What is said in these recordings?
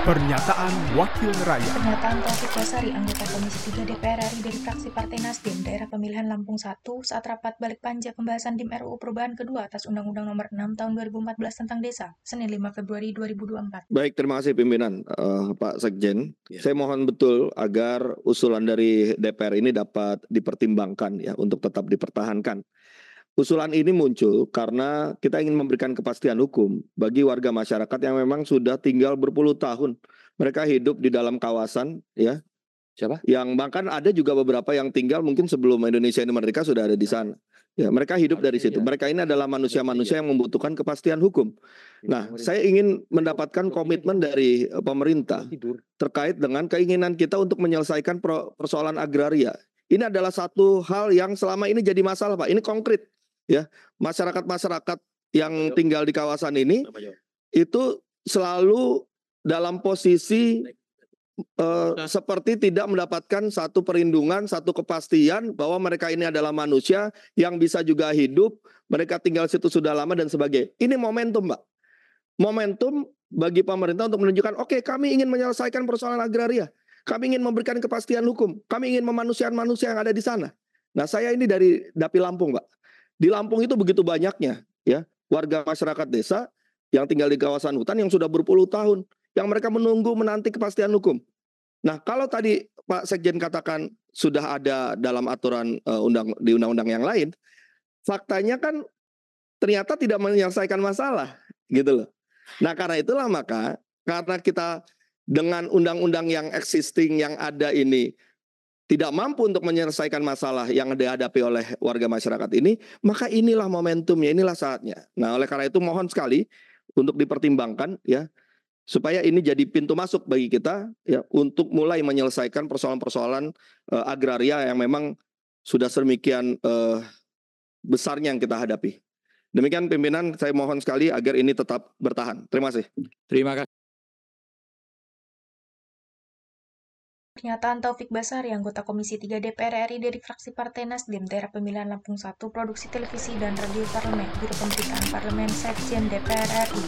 Pernyataan Wakil Rakyat Pernyataan Taufik Basari, anggota Komisi 3 DPR RI dari fraksi Partai Nasdem, daerah pemilihan Lampung 1, saat rapat balik panja pembahasan DIM RUU perubahan kedua atas Undang-Undang Nomor 6 Tahun 2014 tentang Desa, Senin 5 Februari 2024. Baik, terima kasih pimpinan uh, Pak Sekjen. Ya. Saya mohon betul agar usulan dari DPR ini dapat dipertimbangkan ya untuk tetap dipertahankan. Usulan ini muncul karena kita ingin memberikan kepastian hukum bagi warga masyarakat yang memang sudah tinggal berpuluh tahun. Mereka hidup di dalam kawasan ya. Siapa? Yang bahkan ada juga beberapa yang tinggal mungkin sebelum Indonesia ini merdeka sudah ada di sana. Ya, mereka hidup dari situ. Iya. Mereka ini adalah manusia-manusia yang membutuhkan kepastian hukum. Nah, saya ingin mendapatkan komitmen dari eh, pemerintah terkait dengan keinginan kita untuk menyelesaikan persoalan agraria. Ini adalah satu hal yang selama ini jadi masalah, Pak. Ini konkret, ya. Masyarakat-masyarakat yang Ayo. tinggal di kawasan ini itu selalu dalam posisi eh, seperti tidak mendapatkan satu perlindungan, satu kepastian bahwa mereka ini adalah manusia yang bisa juga hidup, mereka tinggal situ sudah lama dan sebagainya. Ini momentum, Mbak. Momentum bagi pemerintah untuk menunjukkan, oke, kami ingin menyelesaikan persoalan agraria. Kami ingin memberikan kepastian hukum. Kami ingin memanusiakan manusia yang ada di sana. Nah, saya ini dari Dapil Lampung, Pak. Di Lampung itu begitu banyaknya, ya, warga masyarakat desa yang tinggal di kawasan hutan yang sudah berpuluh tahun, yang mereka menunggu menanti kepastian hukum. Nah, kalau tadi Pak Sekjen katakan sudah ada dalam aturan eh, undang di undang-undang yang lain, faktanya kan ternyata tidak menyelesaikan masalah, gitu loh. Nah, karena itulah maka karena kita dengan undang-undang yang existing yang ada ini tidak mampu untuk menyelesaikan masalah yang dihadapi oleh warga masyarakat ini, maka inilah momentumnya, inilah saatnya. Nah, oleh karena itu mohon sekali untuk dipertimbangkan ya supaya ini jadi pintu masuk bagi kita ya untuk mulai menyelesaikan persoalan-persoalan eh, agraria yang memang sudah sedemikian eh, besarnya yang kita hadapi. Demikian pimpinan saya mohon sekali agar ini tetap bertahan. Terima kasih. Terima kasih. Pernyataan Taufik Basari, anggota Komisi 3 DPR RI dari fraksi Partai Nasdem, daerah pemilihan Lampung 1, produksi televisi dan radio parlemen, Biro Pemberitaan Parlemen, Sekjen DPR RI.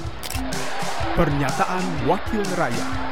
Pernyataan Wakil Rakyat